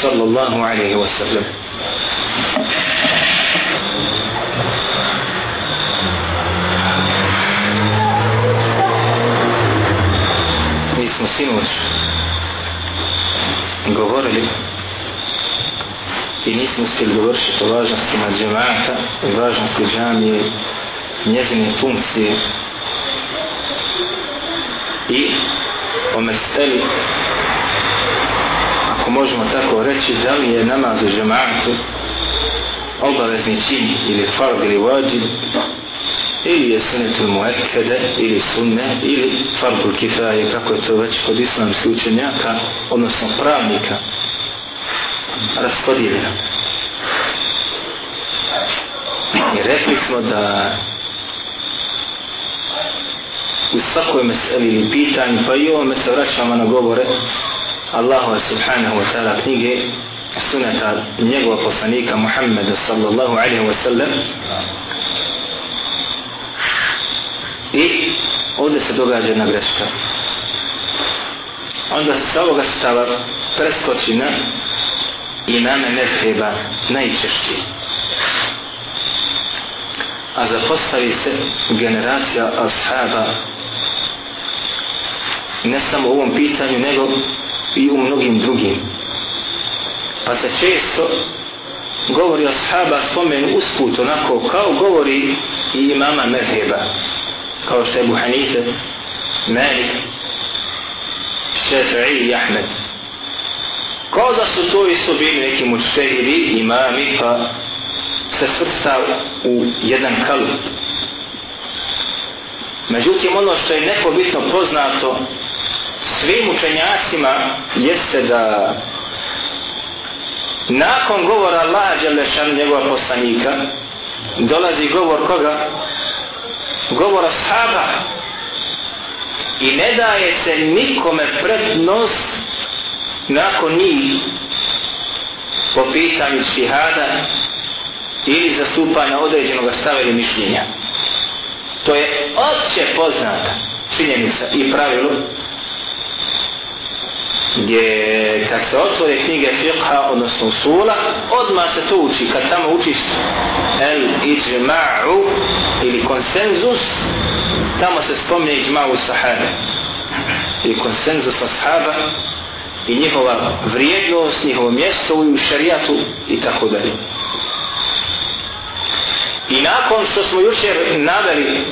sallallahu alaihi wa sallam. Mi smo sinoć govorili i nismo uspjeli dovršiti o važnostima džemata i važnosti džamije njezine funkcije i o mesteli ako možemo tako reći da li je namaz u džematu obavezni čin ili fard ili vađib ili je sunetul muekede ili sunne ili fardul kifaje kako je to već kod islamskih učenjaka odnosno pravnika raspodijeljeno i rekli smo da u svakoj meseli ili pitanju pa i ovome se vraćamo na govore Allahove subhanahu wa ta'ala knjige suneta njegova poslanika Muhammeda sallallahu alaihi wa sallam. I ovdje se događa jedna greška. Onda se sa ovoga stava preskoči na imame mezheba najčešći a zapostavi se generacija ashaba ne samo u ovom pitanju nego i u mnogim drugim. Pa se često govori o ashaba spomen usput onako kao govori i imama mezheba kao što je Abu Hanife Malik Šefi'i i Ahmed. Kao da su to isto bili neki mučtehidi imami pa se svrsta u jedan kalup. Međutim ono što je nepobitno poznato svim učenjacima jeste da nakon govora Allaha Đelešan njegova poslanika dolazi govor koga? govor ashaba i ne daje se nikome prednost nakon njih po pitanju štihada ili zastupanja određenog stava ili mišljenja. To je opće poznata činjenica i pravilo gdje kad se otvore knjige fiqha, odnosno usula, odmah se to uči. Kad tamo učiš el iđma'u ili konsenzus, tamo se spomne iđma'u sahabe. I konsenzus ashaba i njihova vrijednost, njihovo mjesto u šarijatu i tako dalje. I nakon što smo jučer naveli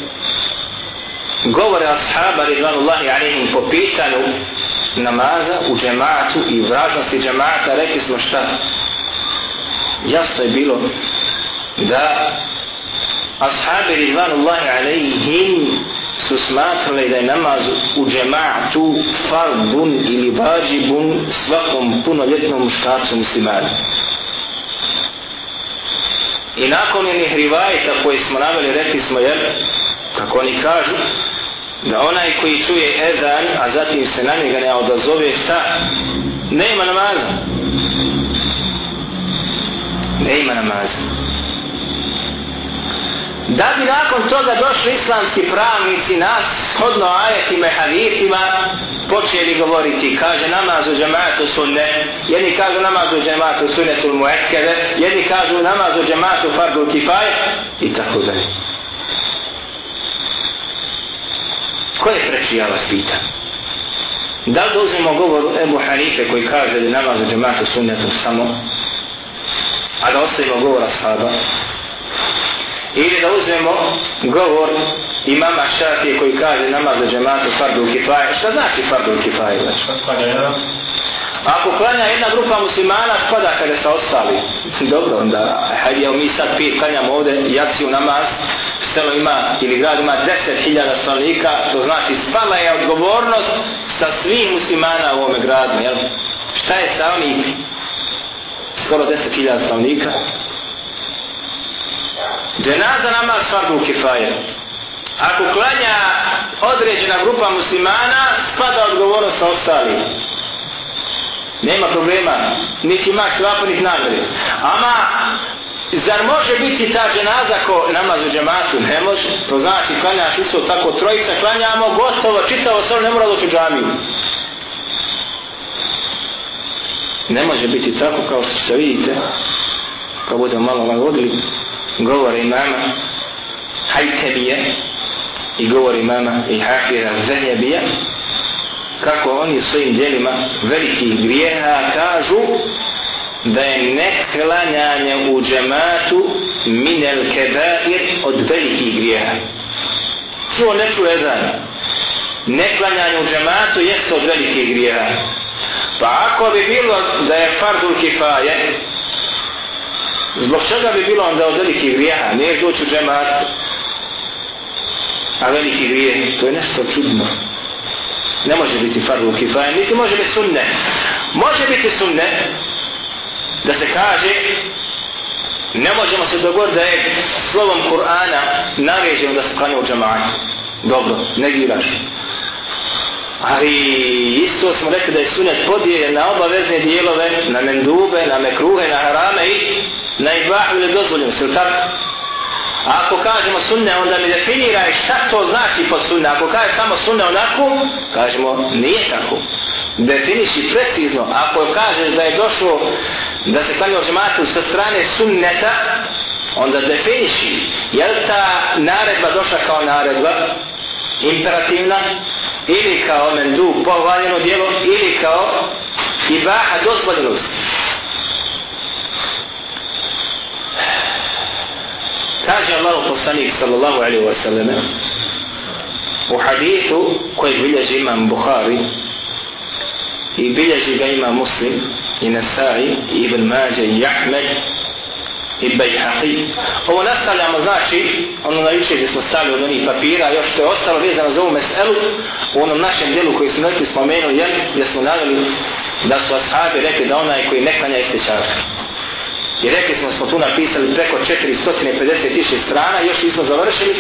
govore ashaba ridvanullahi alaihim po pitanju namaza u džematu i vražnosti džemata rekli smo šta? Jasno je bilo da ashabi ridvanullahi alaihim su smatrali da je namaz u džematu fardun ili vađibun svakom punoljetnom muškarcu muslimanu. I nakon onih rivajta koji smo naveli rekli smo jer kako oni kažu da onaj koji čuje ezan, a zatim se na njega ne odazove šta? Nema namaza. Ne ima namaza. Da bi nakon toga došli islamski pravnici nas hodno ajetima i hadithima počeli govoriti kaže namaz u džematu sunne jedni kažu namaz u džematu sunnetul muekkede jedni kažu namaz u džematu fardu kifaj i tako dalje. Ko je preči ja vas pitam da li dozimo govor Ebu Hanife koji kaže da namaz u džematu sunnetul samo a da ostavimo govor ashaba ili da uzmemo govor imama Šafije koji kaže namaz za džematu fardu kifaje. Šta znači fardu kifaje? Ako klanja jedna grupa muslimana, spada kada se ostali. Dobro, onda, hajde, evo mi sad pije, klanjamo ovde jaciju namaz, selo ima, ili grad ima deset hiljada stanovnika, to znači svala je odgovornost sa svih muslimana u ovome gradu, jel? Šta je sa onih skoro deset hiljada stanovnika? Dženaza namaz fardu kifaje. Ako klanja određena grupa muslimana, spada odgovornost sa ostali. Nema problema, niti ima svapo, niti. Ama, zar može biti ta dženaza ko namaz u džematu? Ne može. To znači, klanjaš isto tako, trojica klanjamo, gotovo, čitavo sve, ne mora doći u džamiju. ne može biti tako kao što se vidite kao budemo malo ovaj navodili govore imama Hajtemije i govori imama i Hafira Zahjabija kako oni svojim dijelima velikih grijeha kažu da je neklanjanje u džematu minel kebair od velikih grijeha. Čuo ne čuje jedan? Neklanjanje u džematu jeste od velikih grijeha. Pa ako bi bilo da je fardul kifaje zbog čega bi bilo onda od velikih grijeha? Nije doći u džemat a veliki grije to je nešto čudno. Ne može biti fardul kifaje niti može biti sunne. Može biti sunne da se kaže ne možemo se dogoditi da je slovom Kur'ana naređeno da se klanja u džematu dobro, negiraš. Ali isto smo rekli da je sunet podijeljen na obavezne dijelove na mendube, na mekruhe, na harame i na ibahu ili dozvoljeno se tako? Ako kažemo sunne onda mi definiraj šta to znači pod sunne. Ako kaže samo sunne onako kažemo nije tako. Definiši precizno. Ako kažeš da je došlo da se klanja u džematu sa strane sunneta onda definiši je li ta naredba došla kao naredba imperativna ili kao mendu pohvaljeno djelo? ili kao ibaha dozvoljenost? Kaže Allah poslanik sallallahu alaihi wa sallam u hadithu koji bilježi imam Bukhari i bilježi ga ima Muslim i Nasai i Ibn Mađe i Ahmed i Bejhaqi. Ovo nastavljamo znači, ono na juče gdje smo stavili od onih papira, još što je ostalo vezano za ovu meselu, u onom našem dijelu koji smo neki spomenuli, jer gdje smo navjeli da su ashabi rekli da onaj koji ne klanja jeste. I rekli smo smo tu napisali preko 450.000 strana, još nismo završili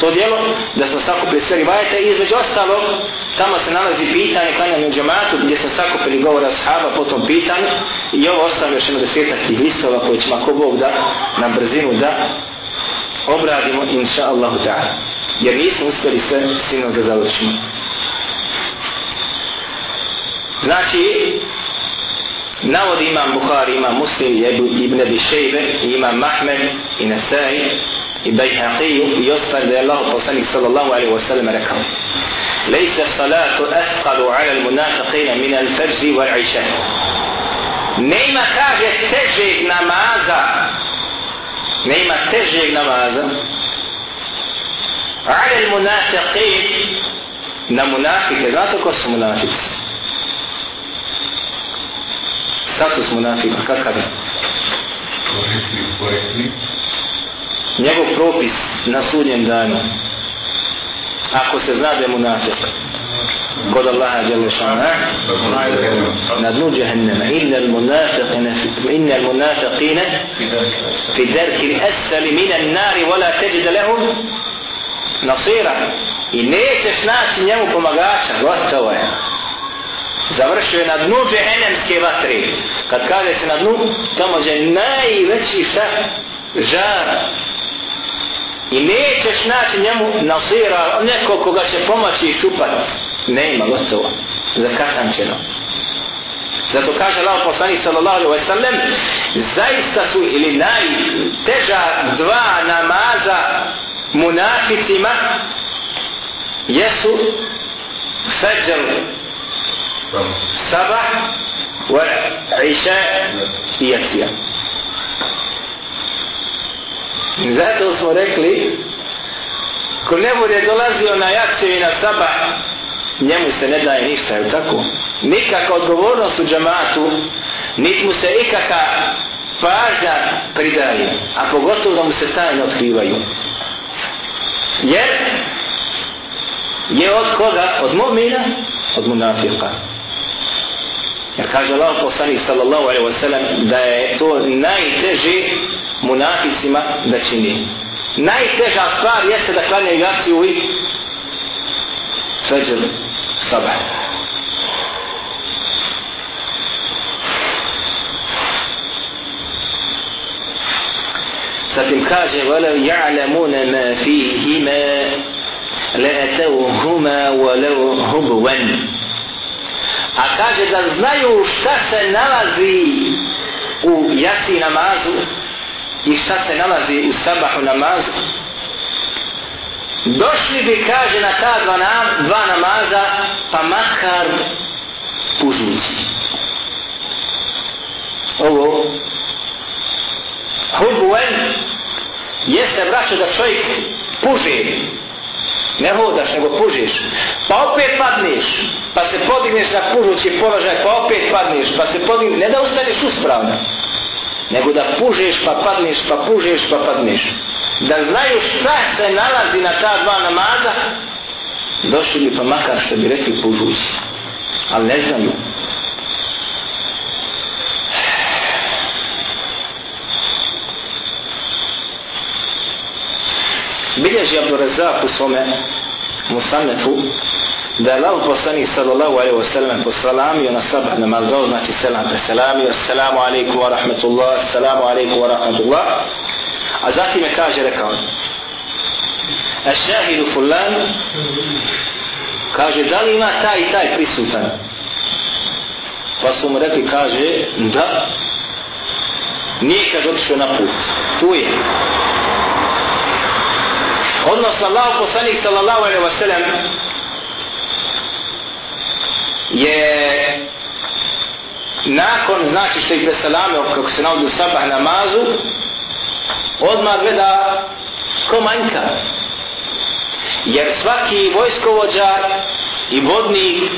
to djelo, da smo sakupili sve rivajete i između ostalog, tamo se nalazi pitanje klanjanja u džematu, gdje smo sakupili govora sahaba po tom pitanju i ovo ostavljamo još jedno desetak tih listova koje ćemo ako Bog da na brzinu da obradimo inša Allahu ta'ala. Jer nismo uspjeli sve sinom da završimo. Znači, navod imam Bukhari, imam Muslim, Ebu Ibn Abi Shejbe, imam Mahmed i Nasai i Bajhaqiju i ostali da je Allah poslanik sallallahu alaihi wa sallam rekao. Lejse salatu athqalu ala al munafiqina min al fajri wal iša Nema kaže težeg namaza. Nema težeg namaza. Ala al munafiqin na munafike, znate ko su munafice? Status munafika kakav je? Njegov propis na sudnjem danu. Ako se zna da je munafik kod Allaha jalla šana na dnu jahannama inna al-munafiqina inna al-munafiqina fi darki al-asfali min an-nari wala tajid lahum nasira. I nećeš naći njemu pomagača gotovo je završio je na dnu džehennemske vatre. Kad kaže se na dnu tamo je najveći šta? Žar. I nećeš naći njemu nasira neko koga će pomoći i šupati. Ne ima gotovo. Zakatančeno zato kaže Allah poslanik sallallahu alaihi wa sallam zaista su ili najteža dva namaza munaficima jesu fajr sabah wa isha i jacija Zato smo rekli, ko ne bude dolazio na jacije i na sabah, njemu se ne daje ništa, je tako? Nikakva odgovornost u džamatu, niti mu se ikaka pažnja pridaje, a pogotovo da mu se tajne otkrivaju. Jer je od koga? Od mumina? Od munafika. Jer kaže Allah poslanik sallallahu alaihi wa sallam da je to najteže munaficima da čini. Najteža stvar jeste da klanja igaciju i feđer sabah. Zatim kaže وَلَوْ يَعْلَمُونَ مَا فِيهِمَا لَأَتَوْهُمَا وَلَوْ هُبْوًا a kaže da znaju šta se nalazi u jaci namazu i šta se nalazi u sabahu namazu. Došli bi kaže na ta dva, nam, dva namaza pa makar pužnici ovo hubuen jeste braćo da čovjek puže ne hodaš nego pužiš. Pa opet padneš. Pa se podigneš na pužući položaj pa opet padneš. Pa se podigneš ne da ustaneš uspravno nego da pužeš pa padneš pa pužeš pa padneš. Da znaju šta se nalazi na ta dva namaza došli bi pa makar što bi rekli pužući. Ali ne znaju. Bilježi Abdurazak u svome musanetu da je Allah poslanik sallallahu alaihi wa sallam posalamio na sabah namaz dao znači selam preselamio assalamu alaikum wa rahmetullah, assalamu alaikum wa rahmetullah, a zatim je kaže rekao a šahidu fulan. Kaže da li ima taj i taj prisutan? Pa su mu rekli kaže da. Nije kaže otišao na put. Tu je odnosno Allah poslanik sallallahu alaihi wa sallam je nakon znači što je preselamio kako se navodi u sabah namazu odmah gleda ko manjka. Jer svaki vojskovođa i vodnik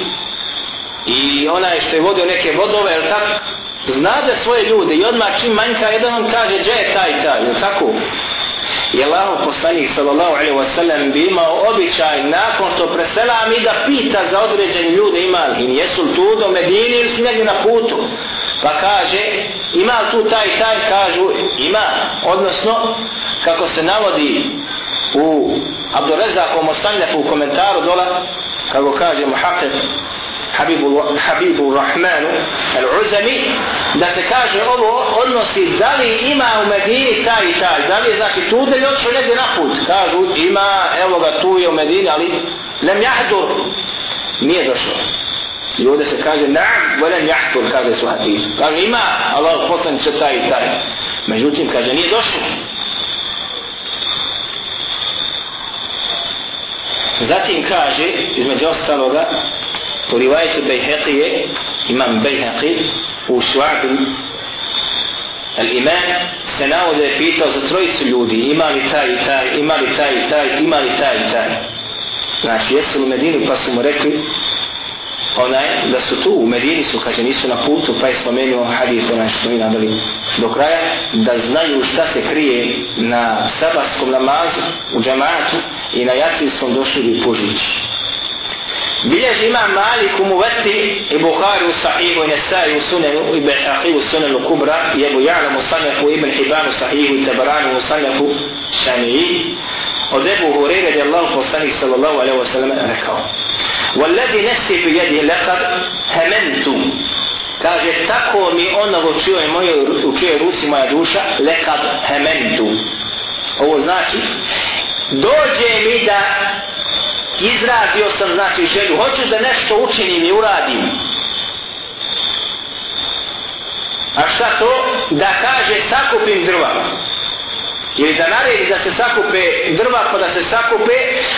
i onaj što je vodio neke vodove jel zna znade svoje ljude i odmah čim manjka jedan on kaže gdje je taj taj? Jel tako? Je Allah poslanik sallallahu alaihi wasallam bi imao običaj nakon što preselam i da pita za određene ljude ima li im jesu li tu do Medini ili su negdje na putu. Pa kaže ima li tu taj taj kažu ima. Odnosno kako se navodi u Abdurezakom osanljafu u komentaru dola kako kaže muhaqib Habibu, Habibu Rahmanu Al-Uzami da se kaže ovo odnosi da li ima u Medini taj i taj da li je znači tu da je otišao negdje na put kažu ima evo ga tu je u Medini ali nem jahdur. Nije došlo. I ovdje se kaže naam velem jahdur kaže su hadis kaže ima Allah poslani će taj i taj. Međutim kaže nije došlo. Zatim kaže, između ostaloga, u rivajetu Bejheqije, imam Bejheqi, u švabu al-iman, se navode je pitao za trojicu ljudi, ima li taj i taj, ima li taj i taj, ima li taj i taj. Znači, jesu u Medinu, pa su mu rekli, onaj, da su tu, u Medini su, kaže, nisu na putu, pa je spomenuo hadith, onaj što mi nadali do kraja, da znaju šta se krije na sabarskom namazu, u džamatu i na jacinskom došli bi pužići. Bilježi ima Malik u Muvati i Bukhari u Sahihu i Nesai u Sunanu i Behaqi u Sunanu Kubra i Ebu Jalam u Sanjaku i Ibn Hibanu Sahihu i Tabaranu u Sanjaku Šaniji od Ebu Hureyre gdje Allah postanik sallallahu alaihi wa sallam rekao Walladhi nefsi bi jedi lakad hamentu kaže tako mi onovo čio je moje u čio rusi moja duša lekad hamentu ovo znači dođe mi da izrazio sam znači želju. Hoću da nešto učinim i uradim. A šta to? Da kaže sakupim drva. Ili da naredi da se sakupe drva pa da se sakupe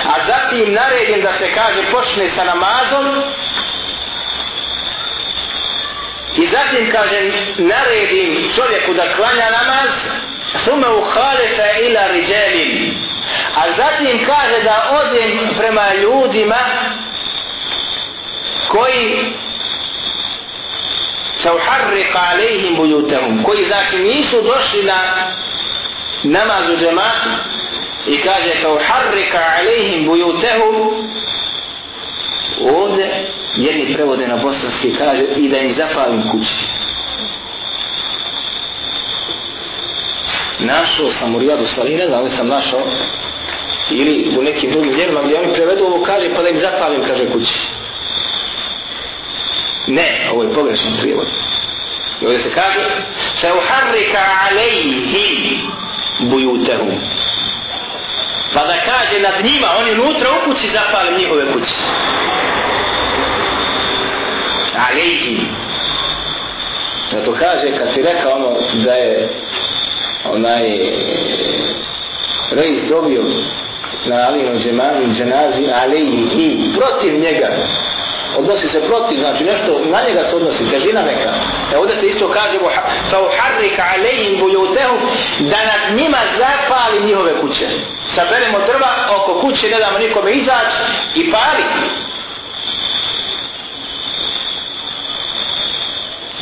a zatim naredim da se kaže počne sa namazom. I zatim kaže naredim čovjeku da klanja namaz. Sume u ila riđelim a zatim kaže da odem prema ljudima koji se uharrika alejhim bujutahum koji znači nisu došli na namaz u džematu i kaže kao harrika alejhim bujutahum ovde jedni prevode na bosanski kaže i da im zapalim kući. Našao sam u Rijadu Salina, znam li sam našao? Ili u nekim drugim djelima gdje oni prevedu ovo kaže pa da im zapalim kaže kući. Ne, ovo je pogrešan prijevod. I ovdje se kaže se uharrika alejhim bujutehum pa da kaže nad njima oni unutra u kući zapalim njihove kuće. Alejhi. Zato kaže kad si rekao ono da je onaj eh, reis dobio na Alinom džemanu dženazi alejhi protiv njega odnosi se protiv, znači nešto na njega se odnosi, težina neka. E ovdje se isto kaže fa uharrika alejhim bujutehum da nad njima zapali njihove kuće. Saberemo drva oko kuće, ne damo nikome izaći i pali.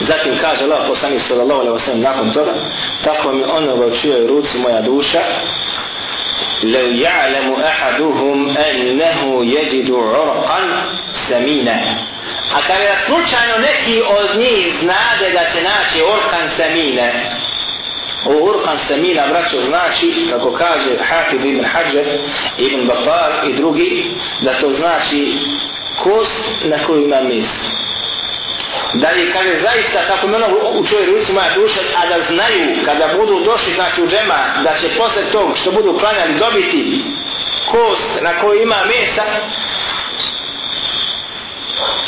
Zatim kaže Allah poslanik sallallahu alejhi ve sellem nakon toga tako mi onoga u čijoj ruci moja duša لو يعلم أحدهم أنه يجد عرقا سمينا A kada je slučajno neki od njih znade da će naći orkan samine, ovo orkan samina, braćo, znači, kako kaže Hafid ibn Hajar, ibn Batar i drugi, da to znači kost na koju ima misl da li kaže zaista kako me ono u toj ruci moja duša a da znaju kada budu došli znači u džema da će posle tog što budu klanjali dobiti kost na kojoj ima mesa?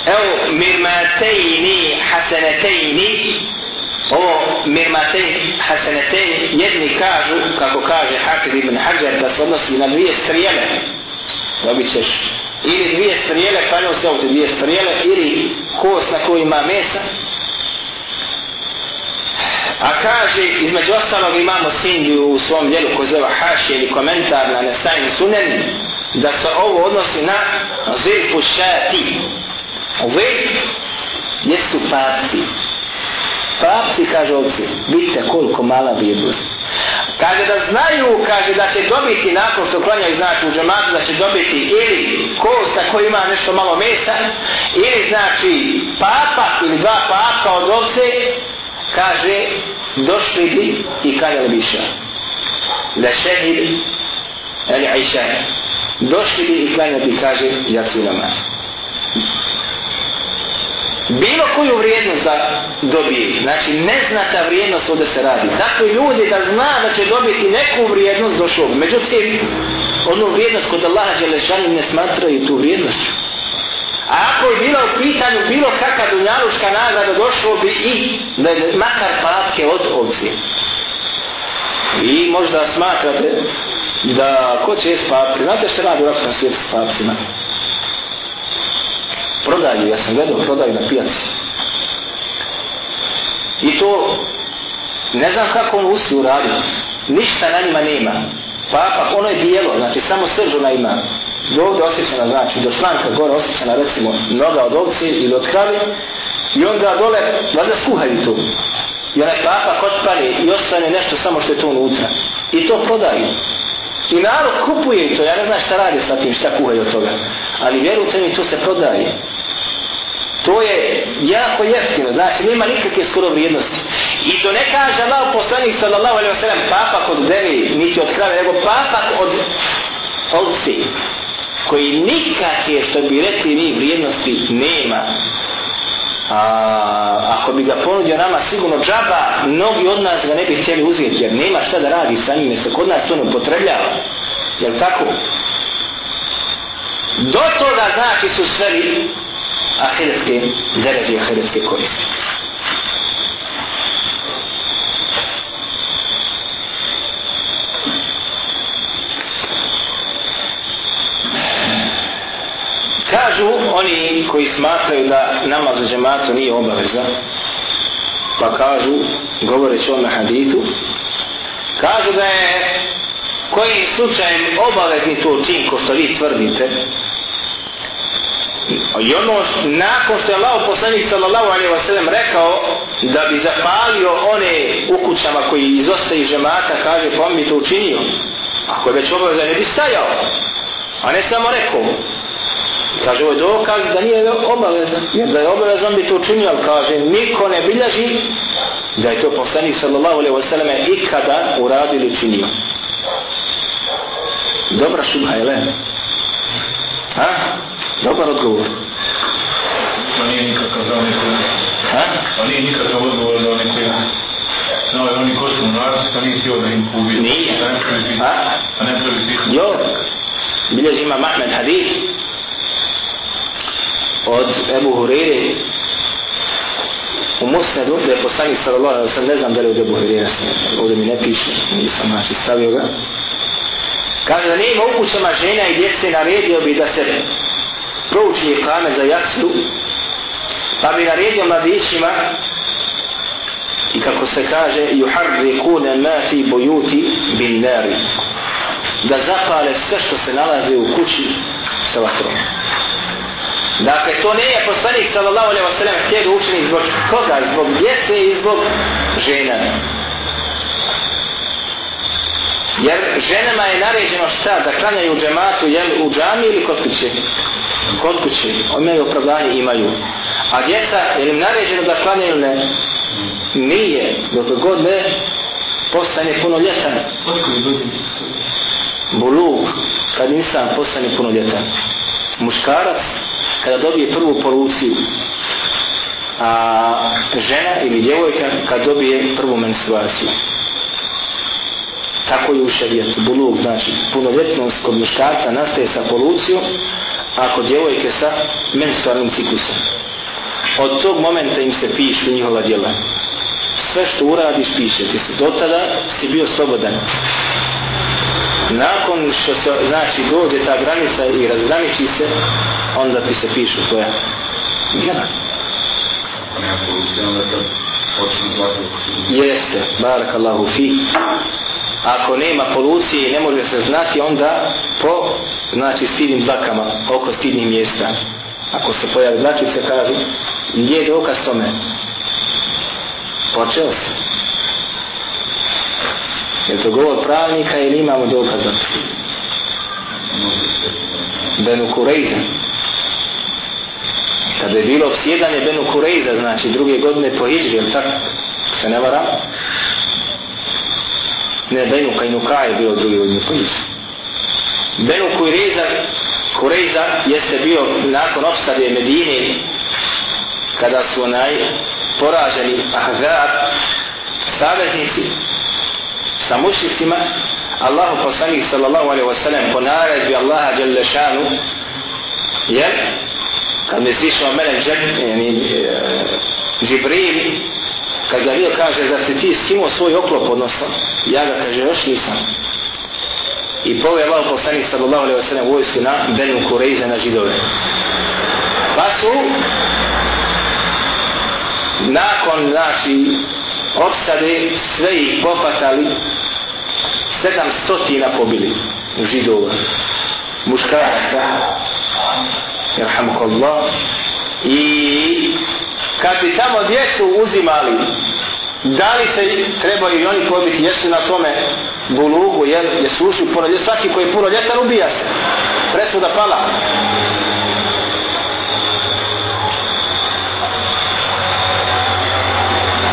Evo mirmatejni hasenetejni ovo mirmatejni hasenetejni jedni kažu kako kaže Hafid ibn Hajar da se odnosi na dvije strijele. Dobit ćeš ili dvije strijele, klanjao se ovdje dvije strijele, ili kos na kojoj ima mesa. A kaže, između ostalog imamo Sindi u svom djelu ko zove Haši ili komentar na Nesajn Sunen, da se ovo odnosi na zirpu šati. Zirp jesu papci. Papci, kaže ovdje, vidite koliko mala vrijednost. Kaže da znaju, kaže da će dobiti nakon što klanjaju znači u džamatu, da će dobiti ili kosa koji ima nešto malo mesa ili znači papa ili dva papa od ovce kaže došli bi i klanjali bi ša. Le šehid ili ajša. Došli bi i klanjali bi kaže jaci namaz bilo koju vrijednost da dobije. Znači, neznata vrijednost ovdje se radi. Dakle, Tako ljudi da zna da će dobiti neku vrijednost došlo. Međutim, onu vrijednost kod Allaha Đelešanu ne smatraju tu vrijednost. A ako je bila u pitanju bilo kakva dunjaluška nagrada, došlo bi i da je makar papke od ovci. I možda smatrate da ko će jest papke? Znate što radi u Rapskom svijetu s papcima? Prodaju, ja sam gledao, prodaju na pijaci. I to, ne znam kako on uspije uraditi, ništa na njima nema. Pa, pa ono je bijelo, znači samo srž ona ima. Do ovdje osjećana, znači do članka gore osjećana recimo noga od ovce ili od krave i onda dole, valjda skuhaju to. I onaj papa kod i ostane nešto samo što je to unutra. I to prodaju. I narod kupuje to, ja ne znam šta radi sa tim, šta kuhaju od toga. Ali vjerujte mi, to se prodaje. To je jako jeftino, znači nema nikakve skoro vrijednosti. I to ne kaže Allah poslanik sallallahu alaihi wa sallam papa kod devi, niti od krave, nego papak od ovci, koji nikakve, što bi rekli mi, vrijednosti nema. A, ako bi ga ponudio nama sigurno džaba, mnogi od nas ga ne bi htjeli uzeti, jer nema šta da radi sa njim, jer se kod nas to ne upotrebljava. Jel tako? Do toga znači su sveli ahiretske deređe i ahiretske koriste. Kažu oni koji smatraju da namaz za džematu nije obaveza, pa kažu, govoreći o haditu, kažu da je kojim slučajem obavezni to čin ko što vi tvrdite, I ono, nakon što je Allah poslanik sallallahu alaihi wasallam rekao da bi zapalio one u kućama koji izostaju žemata, kaže, pa on mi to učinio. Ako je već obaveza ne bi stajao. A ne samo rekao. Kaže, ovo je dokaz da nije obavezan. Jer da je obavezan bi to učinio, ali kaže, niko ne bilježi da je to poslanik sallallahu alaihi wasallam ikada uradio ili učinio. Dobra šubha je, le? Ha? Dobar odgovor. Nije nikakav za oni koji... Ha? To nije nikakav odgovor za oni koji... No, oni koji su to nije htio da im ubije. Nije. Ha? A ne pravi sih. Jo. Bilježi ima Mahmed hadith od Ebu Hurere u Musnedu, da je poslanik sallallahu alaihi wa ne znam da li je ovdje Buhirina ovdje mi ne piše, nisam znači stavio ga. Kaže da nije ima ukućama žena i djece, naredio bi da se prouči kame za jaciju, pa bi naredio mladićima i kako se kaže yuharrikuna ma fi buyuti bin nari da zapale sve što se nalazi u kući sa vatrom. Dakle to ne je poslanik sallallahu alaihi wa sallam htio da učini zbog koga? Zbog djece i zbog žena. Jer ženama je naređeno šta? Da klanjaju džematu jel, u džami ili kod kuće? Kod kuće. One opravdanje imaju a djeca je li naređeno da klanjaju ne? Nije. Dok god ne postane punoljetan. Buluk kad insan postane punoljetan. Muškarac kada dobije prvu poluciju a žena ili djevojka kad dobije prvu menstruaciju. Tako je u šarijetu buluk znači punoljetnost kod muškarca nastaje sa polucijom a kod djevojke sa menstrualnim ciklusom od tog momenta im se pišu njihova djela. Sve što uradiš piše ti se. Do tada si bio slobodan. Nakon što se znači dođe ta granica i razgraniči se onda ti se pišu tvoja djela. Jeste barakallahu fi. Ako nema polucije i ne može se znati onda po znači stidnim zakama oko stidnih mjesta ako se pojavi znači se kaže gdje je dokaz tome? Počeo se je to govor pravnika ili imamo dokaz za to? Benu Kurejza. Kada je bilo obsjedanje Benu Kurejza znači druge godine po Iđri jel tako? Se ne varam? Ne Benu Kajnuka je bilo druge godine po Iđri Benu Kurejza Kurejza jeste bio nakon opsade Medine kada su onaj poraženi Ahzab saveznici sa mušicima Allahu poslanik sallallahu alaihi wasallam po naredbi Allaha jalla šanu je kad mi slišao mene Džibril kad ga vidio kaže da si ti skinuo svoj oklop odnosno? Ja ga kaže još nisam i poveo Allah poslanik sallallahu alaihi wasallam vojsku na Benu Kureize na židove. Pa su nakon znači opsade sve ih popatali 700 pobili židova muškaraca jerhamukallah i kad bi tamo djecu uzimali da li se trebaju i oni pobiti jesu na tome bulugu jer je slušao puno svaki koji je puno ljetan ubija se presuda pala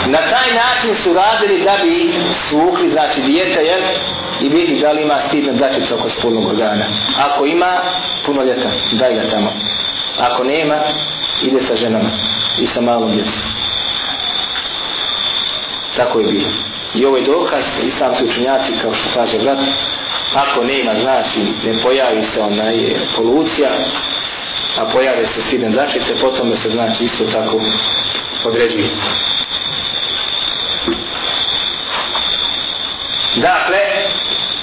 Na taj način su radili da bi svukli, znači dijete, jer I vidi da li ima stidne dačice oko spolnog organa. Ako ima, puno ljeta, daj ga tamo. Ako nema, ide sa ženama i sa malom djecom. Tako je bilo. I ovo je dokaz, islamski učenjaci, kao što kaže brat, ako nema, znači, ne pojavi se onaj e, polucija, a pojave se sidne začice, potom se znači isto tako određuje. Dakle,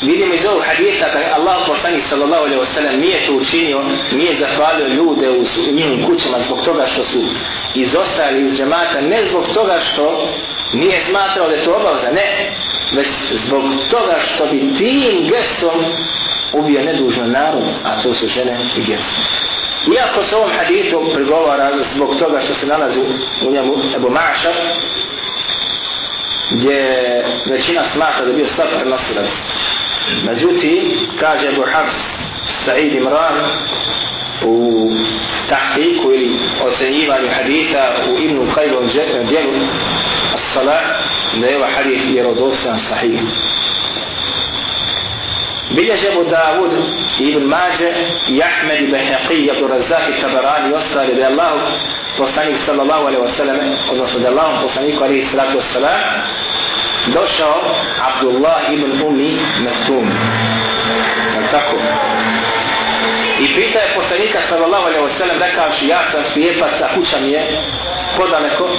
vidimo iz ovog hadijeta da Allah poslani sallallahu alaihi wasallam nije to učinio, nije zahvalio ljude u njihovim kućama zbog toga što su izostali iz džemata, ne zbog toga što nije smatrao da je to obavza, ne, već zbog toga što bi tim gestom ubio nedužno narod, a to su žene i djeca. Iako se ovom hadithu prigovara zbog toga što se nalazi u njemu Ebu Mašar, gdje većina smatra da bio sad prenosilac. Međutim, kaže Abu Hafs Sa'id Imran u tahkiku ili ocenjivanju haditha u Ibnu Kajlom dijelu As-Salah da je ovaj hadith vjerodostan sahih. Bilježe Abu Dawud Ibn Mađe i Ahmed i Behaqi i Abdu Razak i Tabarani i ostali da je Allah poslanik sallallahu alaihi wasallam odnosno da je Allah poslaniku alaihi sallatu wasallam došao Abdullah ibn Umi Mektum je tako i pita je poslanika sallallahu alaihi wasallam rekavši ja sam slijepac a kuća mi je podaleko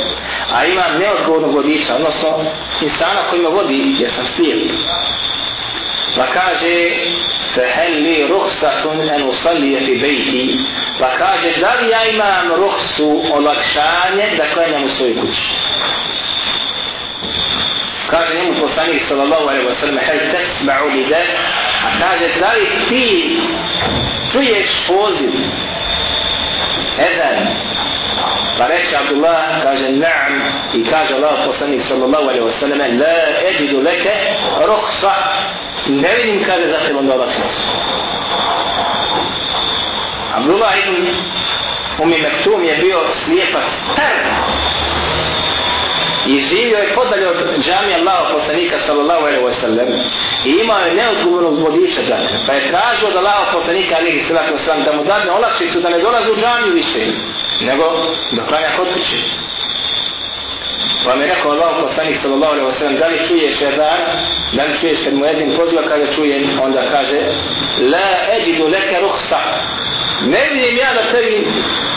a imam neodgovornog vodiča, odnosno insana koji me vodi, jer sam slijep. Pa kaže, فهل لي رخصة أن أصلي في بيتي pa kaže da li ja imam ruhsu olakšanje da klanjam u svojoj kući kaže njemu poslanik sallallahu alaihi wa sallam hel tesma'u li de a kaže da li ti čuješ poziv edan pa reče Abdullah kaže na'am. I kaže Allah poslanik sallallahu alaihi wa sallam la eđidu leke ruhsa. Ne vidim kaže za tebom da olakšicu Abdullah ibn Umi Mektum je bio slijepac star i živio je podalje od džami Allaho poslanika sallallahu alaihi wa sallam i imao je neodgovornog vodiča dakle pa je tražio od Allaho poslanika alaihi sallatu wa sallam da mu dadne olakšicu da ne dolazi u džamiju više nego da klanja kod kuće Pa mi je rekao Allah poslanik sallallahu alaihi wa sallam, da li čuješ ezan, da li čuješ kad mu ezin pozva, kada čujem, onda kaže, la eđidu leke ruhsa. Ne vidim ja da tebi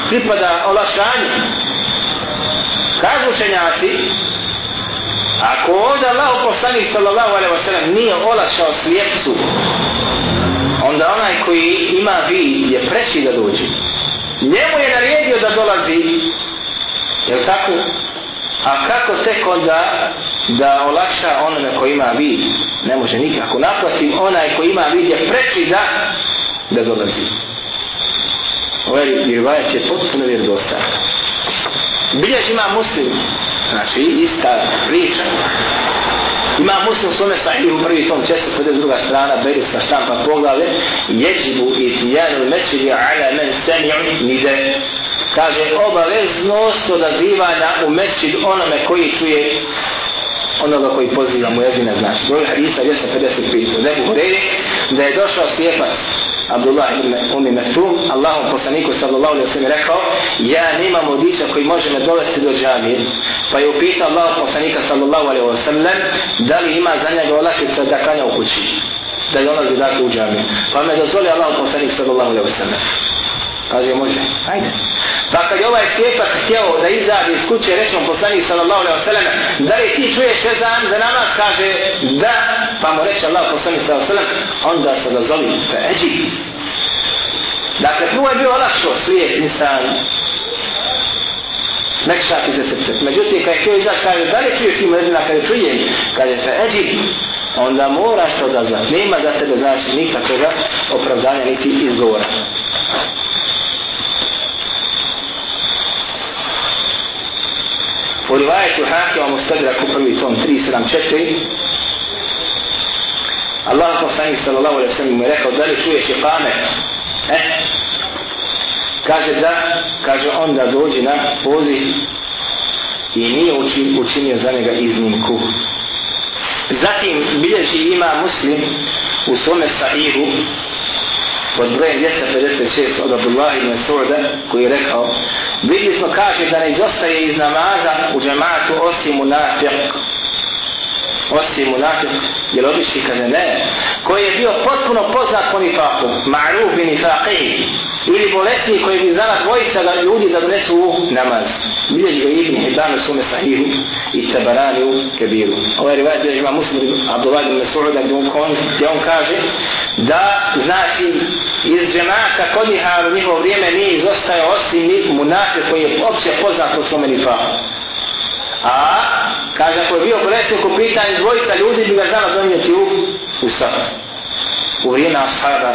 pripada olakšanje. Kažu učenjaci, ako ovdje Allah poslanik sallallahu alaihi wa sallam nije olakšao slijepcu, onda onaj koji ima vid je preći da dođe. Njemu je naredio da dolazi, je tako? A kako tek onda da olakša onome ko ima vid? Ne može nikako. Naprotiv, onaj ko ima vid je preči da da dolazi. Ovaj rivajet je potpuno vjerodostan. Bilješ ima muslim, znači ista priča. Ima muslim svome sahih u prvi tom česu, kada je druga strana, beri sa štampa poglavlje, jeđibu i tijanu mesiri ala men sami'u nide kaže obaveznost odazivanja u mesvid onome koji čuje onoga koji poziva mu jedina znači. Broj hadisa 255. Nebu Horeire da je došao slijepac Abdullah ibn Umi Mektum, Allahom poslaniku sallallahu alaihi sallam rekao, ja nemam vodiča koji može me dovesti do džamije. Pa je upitao Allah poslanika sallallahu alaihi sallam, da li ima za njega olakšica da klanja u kući, da je dolazi dakle u džamiju. Pa me dozvoli Allah poslanik sallallahu alaihi sallam. Kaže, može, ajde. Pa kad je ovaj slijepac htjeo da izađe iz kuće, reći poslanik sallallahu alaihi wa sallam, da li ti čuješ ezan za namaz? Kaže, da. Pa mu reče Allah poslanik sallallahu alaihi wa sallam, onda se da fe eđi. Dakle, prvo je bio olakšo slijep insan. Mekšati se srce. Međutim, kad je htio izaći, kaže, da li čuješ ima jedina je, čujem? Kaže, fe eđi. Onda moraš to da znaš. Nema za tebe znači nikakvog opravdanja niti izgovora. U rivajetu Hakima Mustadrak u prvi tom 374 Allah poslanik sallallahu alaihi sallam mu je rekao da li čuješ iqamet? Eh? Kaže da, kaže onda dođi na poziv i nije učinio za njega iznimku. Zatim bilježi ima muslim u svome sahihu pod brojem 256 od Abdullah ibn Su'da koji je rekao vidli smo kaže da ne izostaje iz namaza u džematu osim munafik osim munafik jer obični kaže ne. Koji je bio potpuno poznat po nifaku ma'ruf bin nifaqih ili bolesni koji bi znala dvojica da ljudi da donesu u namaz. Bilježi ga Ibn Hibban u svome sahihu i Tabarani u Kebiru. Ovaj rivajat je ima muslim Abdullah ibn Mas'uda gdje on, gdje on kaže da znači iz džemata kod njih u njihovo vrijeme nije izostaje osim munafir koji je opće poznat po svome nifahu. a kaže ako je bio bolesnik u pitanju dvojica ljudi bi ga znala donijeti u, u safar u vrijeme ashaba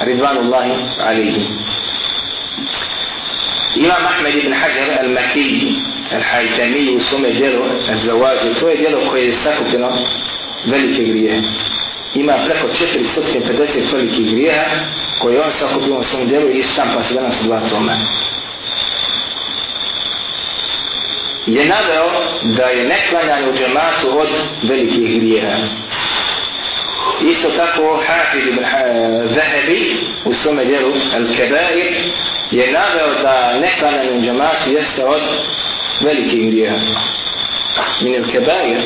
Ridvanullahi alihi. Imam Ahmed ibn Hajar al-Makiji, al-Hajtami u svome djelu al-Zawazi, to je djelo koje je sakupljeno velike grije. Ima preko 450 velikih grijeha koje on sakupio u svom djelu i sam pa se danas u dva tome. Je naveo da je neklanjanje u džematu od velikih grijeha isto tako Hafiz ibn eh, Zahebi u svome djelu Al-Kebair je naveo da neklanjanje u džamatu jeste od velikih grijeha min Al-Kebair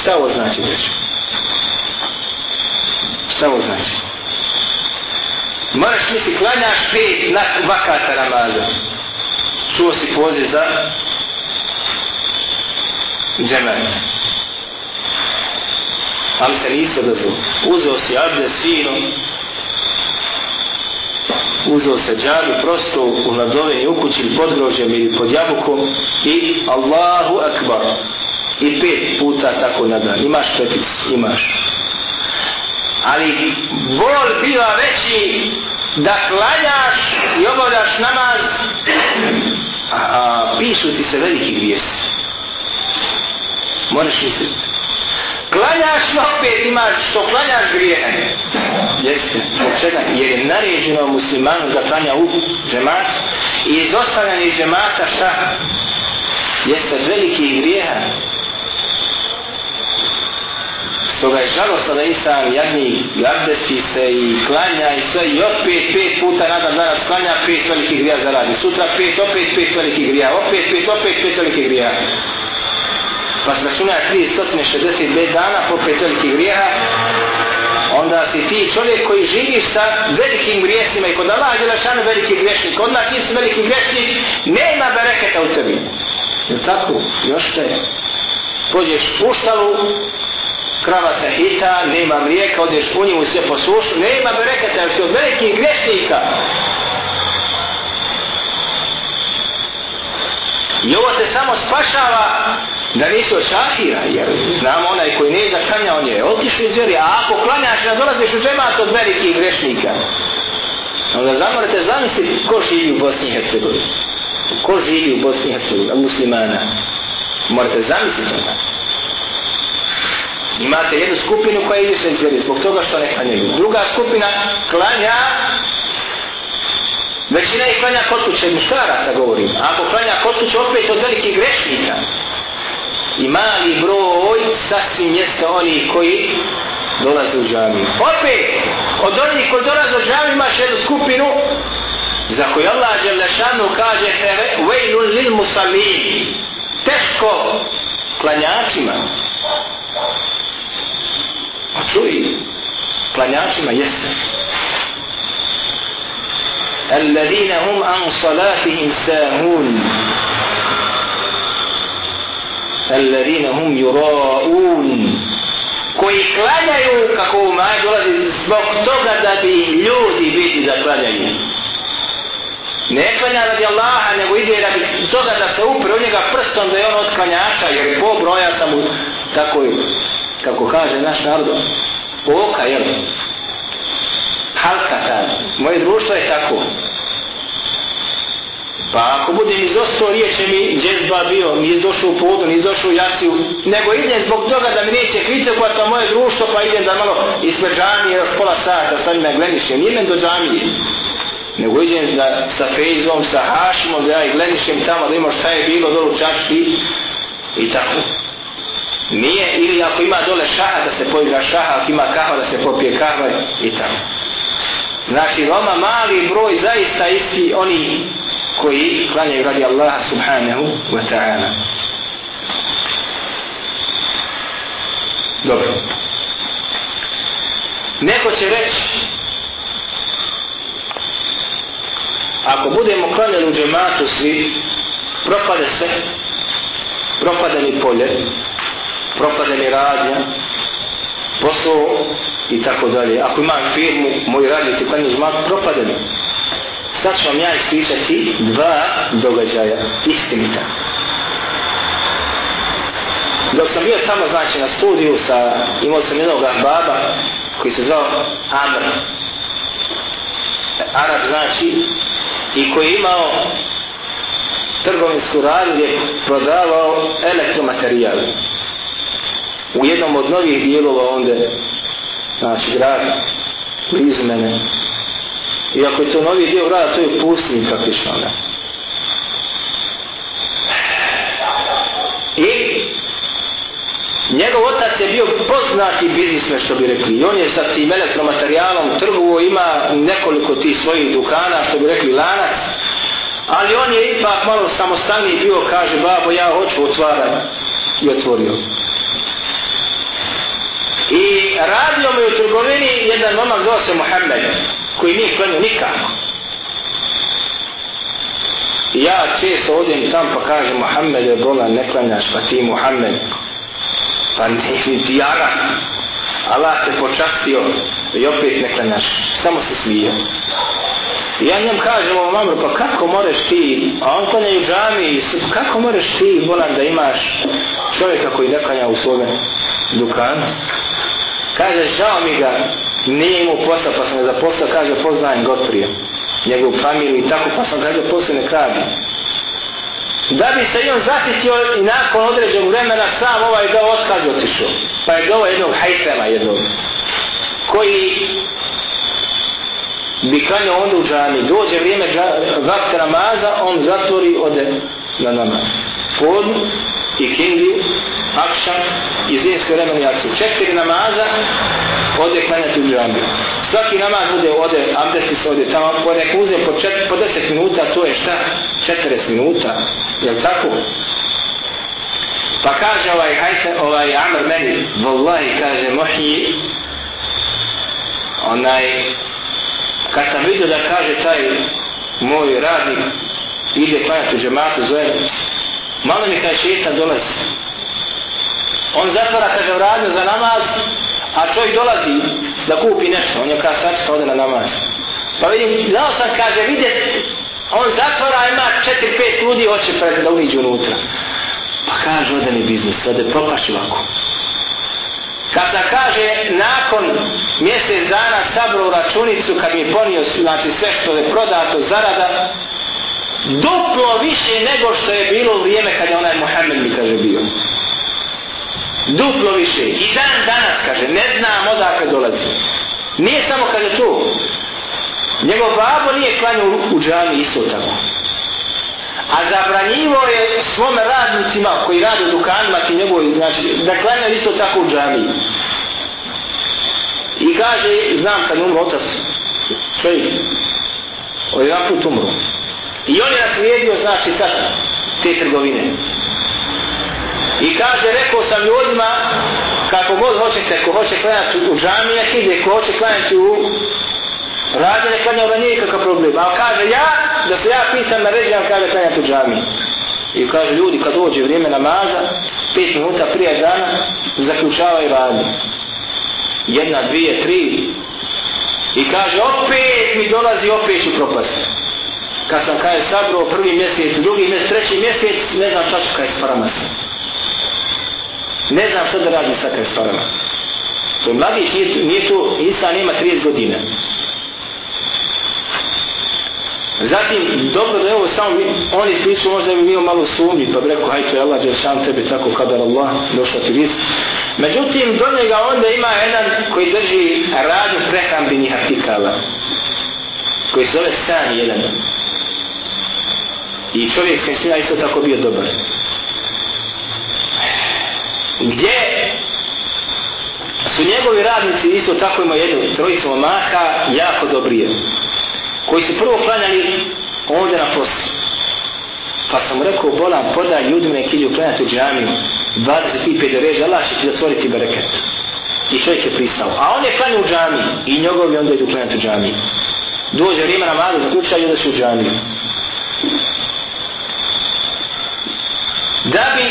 šta ovo znači breću? šta ovo znači? moraš misli klanjaš pet na vakata namaza čuo si poziv za džemat. Ali se nisu odazvali. Uzeo si abdes fino, uzeo se džabi prosto u nadoveni u kući ili pod grožem ili pod jabukom i Allahu akbar. I pet puta tako na dan imaš petic, imaš. Ali bol biva veći da klanjaš i obavljaš namaz a, a pišu ti se veliki grijes moraš misliti klanjaš na opet imaš što klanjaš grijehe. Jeste. Zbog čega? Jer je naređeno muslimanu da klanja u džemat. I izostavljanje iz džemata šta? Jeste veliki grijeha. Stoga je žalost da insan jadni abdesti se i klanja i sve. I opet pet puta nadam danas klanja pet velikih grija zaradi. Sutra pet, opet pet velikih grija, opet pet, opet pet velikih grija. Pa se računa 365 dana po pet velikih grijeha, onda si ti čovjek koji živiš sa velikim grijesima i kod Allah je lašan veliki grešnik, kod nas ti si veliki grešnik, nema bereketa u tebi. Je tako? Još te. Pođeš u štalu, krava se hita, nema mlijeka, odeš u njemu sve posušu, nema bereketa, jer si od velikih grešnika. I ovo te samo spašava da nisi od šafira, jer znamo onaj koji ne zaklanja, on je otišao iz vjeri, a ako klanjaš, ne dolaziš u džemat od velikih grešnika. Onda zamorate zamisliti ko živi u Bosni i Hercegovini. Ko živi u Bosni i Hercegovini, muslimana. Morate zamisliti onda. Imate jednu skupinu koja je izišla iz vjeri zbog toga što ne klanjaju. Druga skupina klanja Većina ih klanja kod kuće, muškaraca govorim. A ako klanja kod kuće, opet od velikih grešnika I mali broj sasvim jeste oni koji dolaze u džamiju. Opet, od onih koji dolaze u džamiju imaš jednu skupinu za koju Allah Đelešanu kaže vejnun lil musalim. Teško klanjačima. A čuj, klanjačima jeste. الذين هم عن صلاتهم ساهون الذين هم يراءون koji klanjaju kako u maj dolazi zbog toga da bi ljudi vidi da klanjaju ne klanja radi Allaha nego ide radi toga da se upre u njega prstom da je on od klanjača jer po broja sam mu tako kako kaže naš narod oka jel halka ta moje društvo je tako Pa ako bude izostao riječ mi džezba bio, mi izdošao u podu, mi izdošao u jaciju, nego idem zbog toga da mi neće kritikovati to moje društvo, pa idem da malo ispred džamije još pola sata, sad me gledišem, idem do džamije. Nego idem da sa Fejzom, sa Hašimom, da ja i glenišem tamo, da imaš šta je bilo dolu čački i tako. Nije, ili ako ima dole šaha da se poigra šaha, ako ima kahva da se popije kahva i tako. Znači, veoma mali broj zaista isti oni koji klanjaju radi Allaha subhanahu wa ta'ala. Dobro. Neko će reći ako budemo klanjali u džematu svi propade se propade mi polje propade mi radnja posao i tako dalje. Ako imam firmu, moji radnici klanju zmak, propade mi sad ću vam ja ispričati dva događaja istinita. Dok sam bio tamo, znači, na studiju sa, imao sam jednog baba koji se zvao Amr. Arab znači, i koji je imao trgovinsku radnju gdje je prodavao elektromaterijal. U jednom od novih dijelova onda, znači, grad, blizu mene, I ako je to novi dio grada, to je pustinj praktično. Ne? I njegov otac je bio poznati biznismen što bi rekli. I on je sa tim elektromaterijalom trguo, ima nekoliko tih svojih dukana, što bi rekli lanac. Ali on je ipak malo samostalniji bio, kaže, babo, ja hoću otvarati. I otvorio. I radio mi u trgovini jedan momak zove se Mohamed koji nije klanio nikako. ja često odem tam pa kažem Muhammed je bolan, ne klanjaš, pa ti Muhammed. Pa ne, ti Arab. Allah te počastio i opet ne klanjaš. Samo se smije. Ja njem kažem ovom Amru, pa kako moreš ti, a on klanja u džami, kako moreš ti, bolan, da imaš čovjeka koji ne klanja u svome dukanu? Kaže, žao mi ga, nije imao posla, pa sam ga zaposlao, kaže, poznajem god njegovu familiju i tako, pa sam ga posle ne kradi. Da bi se i on zahitio i nakon određenog vremena sam ovaj dao otkaz otišao. Pa je dao ovaj jednog hajtema jednog, koji bi klanjao onda u džami. Dođe vrijeme vakta namaza, on zatvori, ode na namaz. Podnu i kindiju, akšan i zimske vremena jacu. Četiri namaza, ode klanjati u džamiju. Svaki namaz ode, ode, abdesti se ode tamo, po neko uzem po, čet, po deset minuta, to je šta? 40 minuta, je li tako? Pa kaže ovaj, hajte, ovaj Amr meni, vallahi, kaže, mohji, onaj, kad sam vidio da kaže taj moj radnik, ide klanjati u džematu, zove, malo mi kaže, šetan dolazi. On zatvara, kaže, radnju za namaz, a čovjek dolazi da kupi nešto, on je kao sačka pa ode na namaz. Pa vidim, znao sam, kaže, vidjet, on zatvora, ima četiri, pet ljudi, hoće pred da uviđu unutra. Pa kaže, ode mi biznis, ode propaši ovako. Kad sam kaže, nakon mjesec dana sabro računicu, kad mi je ponio, znači sve što je prodato, zarada, duplo više nego što je bilo u vrijeme kad je onaj Mohamed mi kaže bio duplo više. I dan danas kaže ne znam odakle dolazi. Nije samo kaže to. Njegov babo nije klanio u džami isto tako. A zabranjivo je svome radnicima koji rade u dukanima ti njegovi, znači, da klanio isto tako u džami. I kaže znam kad umro otac čovjek ovaj put umro. I on je naslijedio znači sad te trgovine. I kaže, rekao sam ljudima, kako god hoćete, ko hoće klanjati u džamije, ide, ko hoće klanjati u radi, ne klanja, da nije kakav problem. Ali kaže, ja, da se ja pitam na ređan, kaže klanjati u džamiji. I kaže, ljudi, kad dođe vrijeme namaza, pet minuta prije dana, zaključavaju radi. Jedna, dvije, tri. I kaže, opet mi dolazi, opet ću propasti. Kad sam kaže sabro prvi mjesec, drugi mjesec, treći mjesec, ne znam čaču kaj s paramasa. Ne znam što da radi sa krestvarama. To je mladić, nije, nije to, Isa nema 30 godina. Zatim, dobro da je ovo samo, oni nisu možda bi bio malo sumnji, pa bi rekao, hajde, to je Allah, jer sam tebe tako kadar Allah, došla ti vis. Međutim, do njega onda ima jedan koji drži radnju prehrambenih artikala, koji se zove stan jedan. I čovjek s kojim isto tako bio dobar gdje su njegovi radnici isto tako imaju jednu trojicu momaka jako dobrije koji su prvo klanjali ovdje na poslu. Pa sam rekao bolan podaj ljudima neki idu klanjati u džamiju 25 reže Allah će ti zatvoriti bereket. I čovjek je pristao. A on je klanio u džamiji i njegovi onda idu klanjati u džamiji. Dođe vrijeme namaza zaključaju da su u džamiju da bi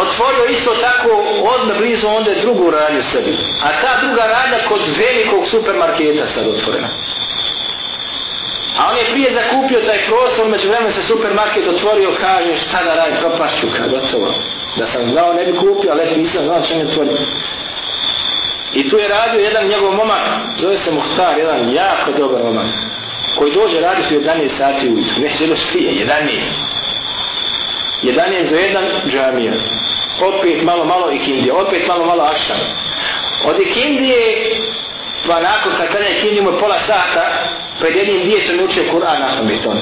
otvorio isto tako odmah blizu onda drugu radnju sebi. A ta druga radnja kod velikog supermarketa sad otvorena. A on je prije zakupio taj prostor, među vremena se supermarket otvorio, kaže šta da radi, propašću, kad gotovo. Da sam znao, ne bi kupio, ali nisam znao što mi otvorio. I tu je radio jedan njegov momak, zove se Muhtar, jedan jako dobar momak, koji dođe raditi u 11 sati ujutru, neće doći prije, 11. 11 za jedan džamija. Opet malo malo ikindije, opet malo malo akšan. Od ikindije, pa nakon kad kada ikindije mu pola sata, pred jednim djetom učio Kur'an na pamet on.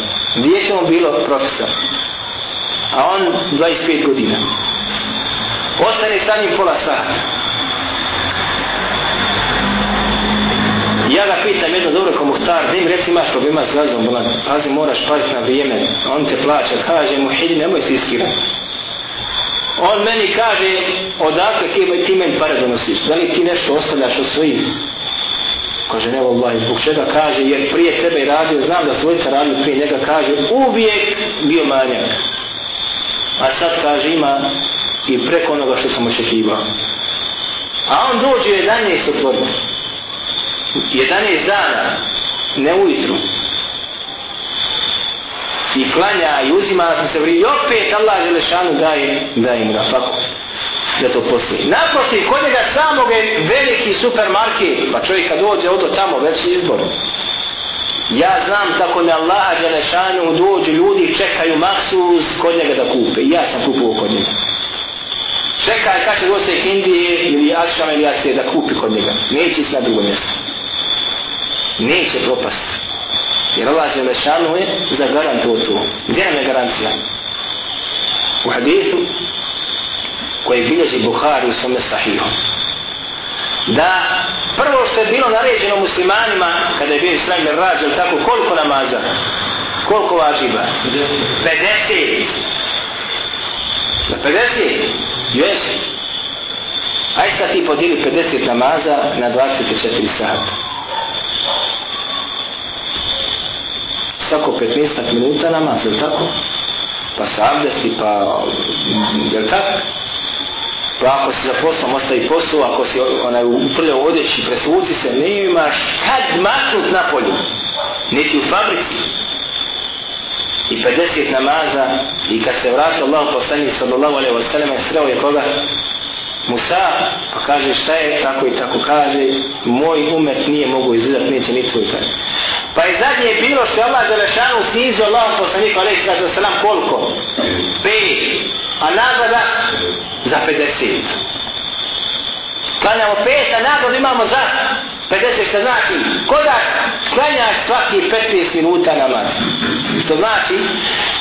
Bilo profesor. A on 25 godina. Ostane sa njim pola sata. Ja ga pitam jedno dobro ko muhtar, da im reci imaš problema s gazom, bolan, pazi moraš paziti na vrijeme, on te plaća, kaže mu, hidi, nemoj se iskirati. On meni kaže, odakle kje ti meni pare donosiš, da li ti nešto ostavljaš od svojim? Kaže, ne, vallahi, zbog čega kaže, jer prije tebe radio, znam da svojica radio prije njega, kaže, uvijek bio manjak. A sad kaže ima i preko onoga što sam očekivao. A on dođe 11 otvorno. 11 dana, ne ujutru. I klanja i uzima na se vri. I opet Allah Želešanu daje, daje im rafaku. Pa da to postoji. Naprotiv, kod njega samog je veliki supermarket. Pa čovjek kad dođe odo tamo, već izbor. Ja znam tako ne Allaha Đelešanu dođu ljudi čekaju maksus kod njega da kupe. I ja sam kupovao kod njega. Čekaj kad će doći Indije ili Akšama ili Akcije da kupi kod njega. Neće ići na drugo mjesto. Neće propast. Jer Allah Želešanu je za garantu to. Gdje nam je garancija? U hadithu koji bilježi Bukhari u svome sahihu da prvo što je bilo naređeno muslimanima kada je bio Islam rađen tako koliko namaza koliko važiba 50 na 50 Jesi. aj sad ti podijeli 50 namaza na 24 sata svako 15 minuta namaz, jel tako? Pa se abdesti, pa, jel tako? Pa ako si za poslom ostavi poslu, ako si onaj uprljao odjeći, presvuci se, ne imaš kad maknut na polju, niti u fabrici. I 50 namaza, i kad se vratio Allah poslani sallallahu alaihi wa sallam, sreo je koga? Musa, pa kaže šta je, tako i tako kaže, moj umet nije mogu izgledat, neće ni tvoj kaže. Pa je zadnje bilo što je Allah Đelešanu snizio Allah poslaniku alaihi sallatu wasalam koliko? Pet. A nagrada za 50. Klanjamo pet, a nagradu imamo za 50, što znači, koda klanjaš svaki 15 minuta namaz. Što znači,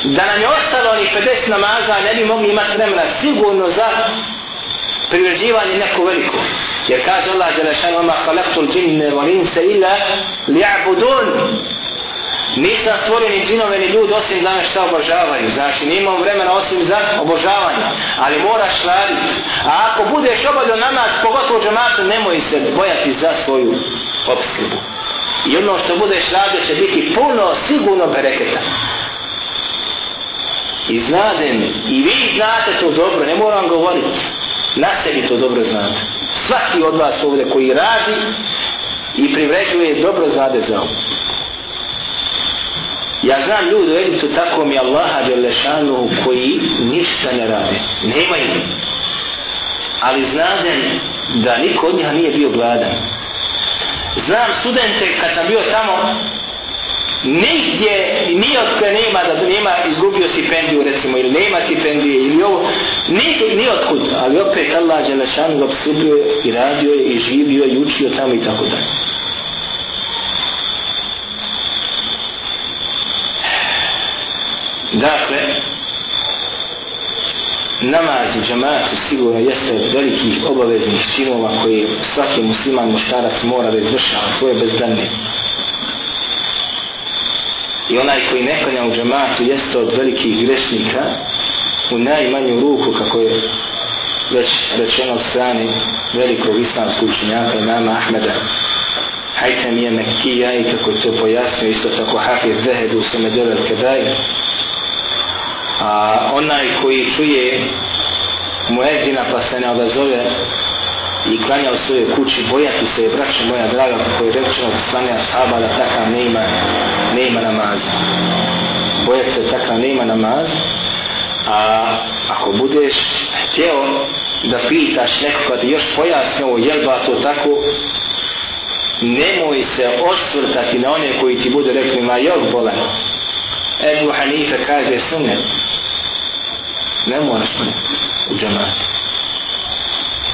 da nam je ostalo onih 50 namaza, ne bi mogli imati vremena sigurno za privređivanje neko veliko. Jer kaže Allah Đelešan, oma halaktul džinne valinse illa li'abudun. Nisam stvorio ni džinove ni ljudi osim da me šta obožavaju. Znači, nimam vremena osim za obožavanje. Ali moraš raditi. A ako budeš obavljao namaz, pogotovo džematu, nemoj se bojati za svoju obskrbu. I ono što budeš radio će biti puno, sigurno bereketa. I znadem, i vi znate to dobro, ne moram govoriti. Na sebi to dobro znate. Svaki od vas ovdje koji radi i privređuje dobro znade za ovo. Ja znam ljudi u Egiptu tako mi Allaha Đelešanu koji ništa ne rade. Nemaju. Ali znadem da niko od njih nije bio gladan. Znam studente kad sam bio tamo nigdje ni od nema da nema izgubio stipendiju recimo ili nema stipendije ili ovo ni, ni od kud. Ali opet Allah Đelešan ga obsubio i radio je i živio i učio tamo i tako dalje. Dakle namaz u džamatu sigurno jeste od velikih obaveznih činova koje svaki musliman muštarac mora da izvršava to je bezdanne i onaj koji ne klanja u džematu jeste od velikih grešnika u najmanju ruku kako je već rečeno od strane velikog islamskog učenjaka imama Ahmeda. Hajte mi je Mekija i kako je to pojasnio isto tako Hafiz Zehed u Samedel al-Kedaj a onaj koji čuje muedina pa se ne odazove i klanja u svojoj kući, bojati se, braćo moja draga, kako je rečeno od strane ashaba da takav ne ima namaz. Bojat se takav nema namaz, a ako budeš htjeo da pitaš nekoga da još pojasni ovo, jel ba to tako, nemoj se osvrtati na one koji ti bude rekli, ma jel bolan. Ebu Hanife kaže sunnet. Ne moraš u džamatu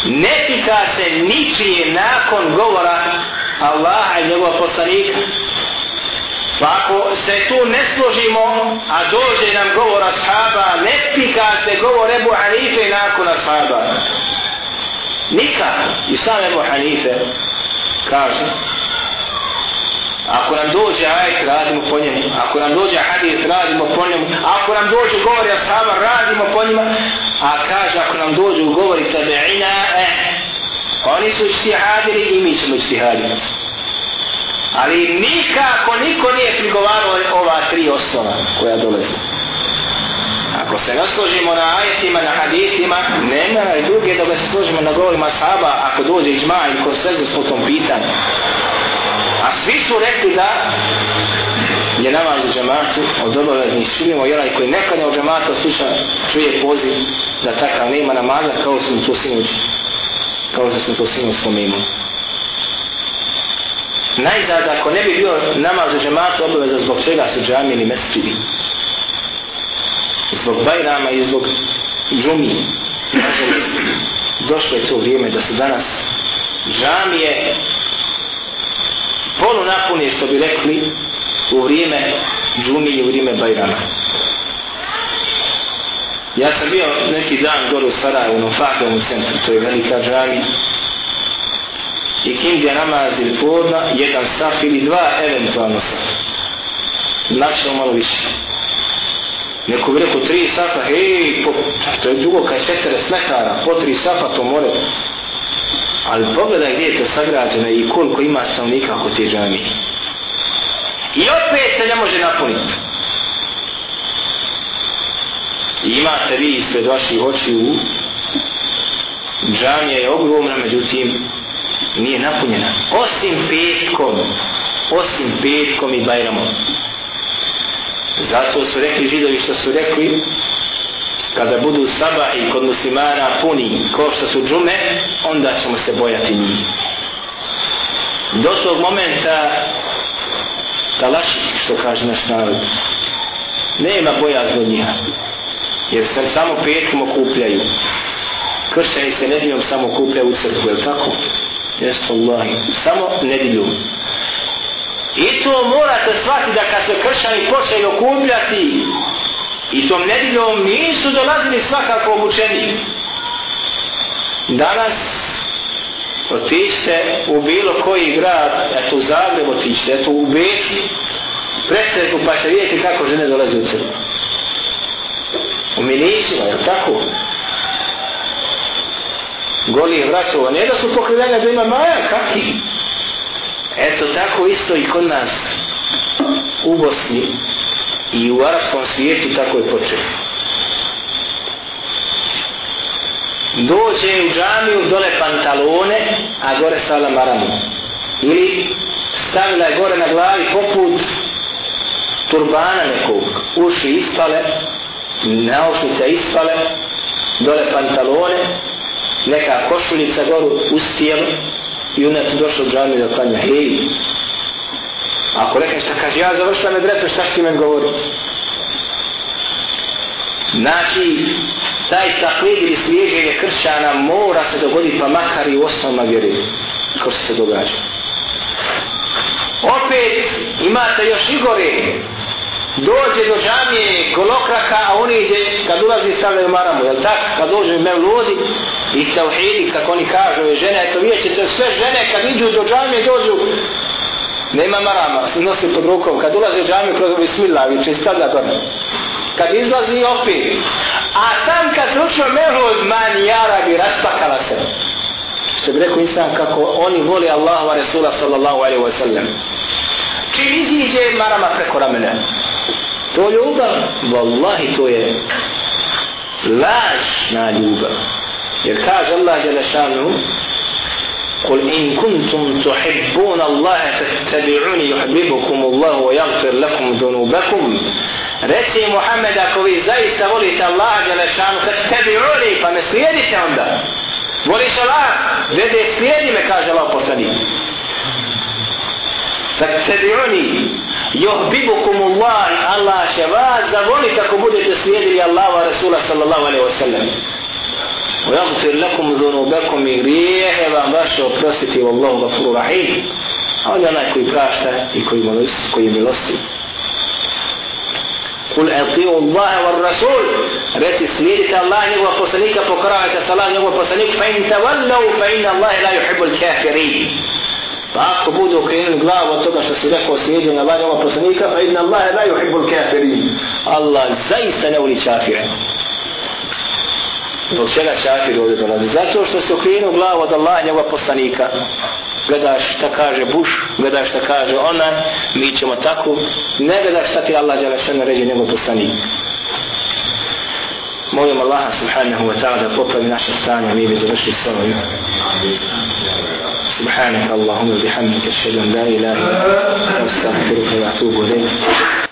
ne pita se ničije nakon govora Allaha i njegova poslanika. Pa ako se tu ne složimo, a dođe nam govor ashaba, ne pika se govor Ebu Hanife nakon ashaba. Nikako. I sam Ebu Hanife kaže, Ako nam dođe ajet, radimo po njemu. Ako nam dođe hadith, radimo po njemu. Ako nam dođe govori ashaba, radimo po njima. A kaže, ako nam dođe govori tabe'ina, eh, oni su ištihadili i mi ćemo ištihadili. Ali nikako niko nije prigovarao ova tri osnova koja dolaze. Ako se nasložimo na ajetima, na hadithima, nema i druge da se složimo na govorima sahaba ako dođe iđma ko konsenzus po tom pitanju. A svi su rekli da je namaz u džematu od obaveznih činimo i onaj koji nekada u džematu sluša, čuje poziv da takav nema namaza kao smo to sinoć kao što smo to sinoć spomenuli. Najzad, ako ne bi bio namaz u džematu obaveza zbog čega su džami ili mesčidi. Zbog bajrama i zbog džumi. Nažalost, znači, došlo je to vrijeme da se danas džamije polu napuni što bi rekli u vrijeme džumi i u vrijeme bajrama. Ja sam bio neki dan gore u Sarajevu, u Fahdovom centru, to je velika džamija I knjige namaz ili podna, jedan saf ili dva, eventualno saf. Znači malo više. Neko bi rekao tri safa, hej, po, pa to je dugo kaj četiri metara, po tri safa to more. Ali pogledaj gdje je to sagrađeno i koliko ima stanovnika oko te džamije. I opet se ne može napuniti. I imate vi ispred vaših očiju džamija je ogromna, međutim nije napunjena. Osim petkom, osim petkom i bajramom. Zato su rekli židovi što su rekli kada budu saba i kod muslimana puni ko što su džume, onda ćemo se bojati njih. Do tog momenta talaši, što kaže naš narod, nema bojazno njih jer se samo petkom okupljaju kršćani se nedjeljom samo okupljaju u crkvu, je tako? Jeste Allahi, samo nedilju. i to morate shvatiti da kad se kršćani počeli okupljati i tom nedjeljom nisu dolazili svakako obučeni danas otište u bilo koji grad eto u Zagreb otište eto u Beci predstavku pa će vidjeti kako žene dolaze u crno. u milicima, je tako? Goli vratova, ne da su pokrivene da ima maja, kakvi? Eto tako isto i kod nas u Bosni i u arapskom svijetu tako je počeo. Dođe u džamiju dole pantalone, a gore stavila maramu. Ili stavila je gore na glavi poput turbana nekog, uši ispale, naušnice ispale, dole pantalone, neka košuljica goru uz i unac došao u džamiju da klanja, hej, ako rekne šta kaže, ja završam medresu, šta ti men govori? Znači, taj taklid ili sliježenje kršćana mora se dogoditi pa makar i u osnovama vjeri, kao se događa. Opet imate još i gore, dođe do džamije kolokraka, a on iđe kad ulazi stavljaju maramu, jel tak? Kad dođe mevludi i tauhidi, kako oni kažu, je žene, eto vidjet ćete sve žene kad iđu do džamije dođu nema marama, se nosi pod rukom, kad ulazi u džamiju kroz bismillah, viče stavlja dole. Kad izlazi opet, a tam kad se učio mevlud, man jara bi raspakala se. Što bi rekao insan kako oni voli Allahova Resula sallallahu alaihi wa sallam. Čim iziđe marama preko ramena, To ljubav, vallahi to je lažna ljubav. Jer kaže Allah Đelešanu, قل إن كنتم تحبون الله فاتبعوني يحببكم الله ويغفر لكم ذنوبكم Reci Muhammed ako vi zaista volite Allah Đelešanu fattabi'uni pa me slijedite onda voliš Allah dede slijedi me kaže Allah poslanik fattabi'uni yuhibbukum Allah Allah će vas zavoliti ako budete slijedili Allaha Rasula sallallahu alejhi ve sellem ويغفر لكم ذنوبكم i grijehe vam vaše oprostiti wallahu ghafurur rahim a on je onaj koji prašta i koji, milosti, koji je milosti قل اطيعوا الله والرسول رتي سليدك الله نيغوا poslanika pokoravajte sa Allah njegovog poslanika fa in tawallu fa inna Allah la yuhibbu al-kafirin Pa ako budu okrenuli glavu od toga što si rekao slijedjenja Allah njegova poslanika, fa idna Allah la yuhibbul kafirin. Allah zaista ne voli čafire. Zbog čega čafir ovdje dolazi? Zato što se okrenuo glavu od Allah njegova poslanika. Gledaš šta kaže Bush, gledaš šta kaže ona, mi ćemo tako. Ne gledaš šta ti Allah djela sve naređe njegov poslanik. Molim Allaha subhanahu wa ta'ala da popravi naše stanje, mi bi završili s ovim. سبحانك اللهم وبحمدك أشهد أن لا إله إلا أنت أستغفرك وأتوب إليك.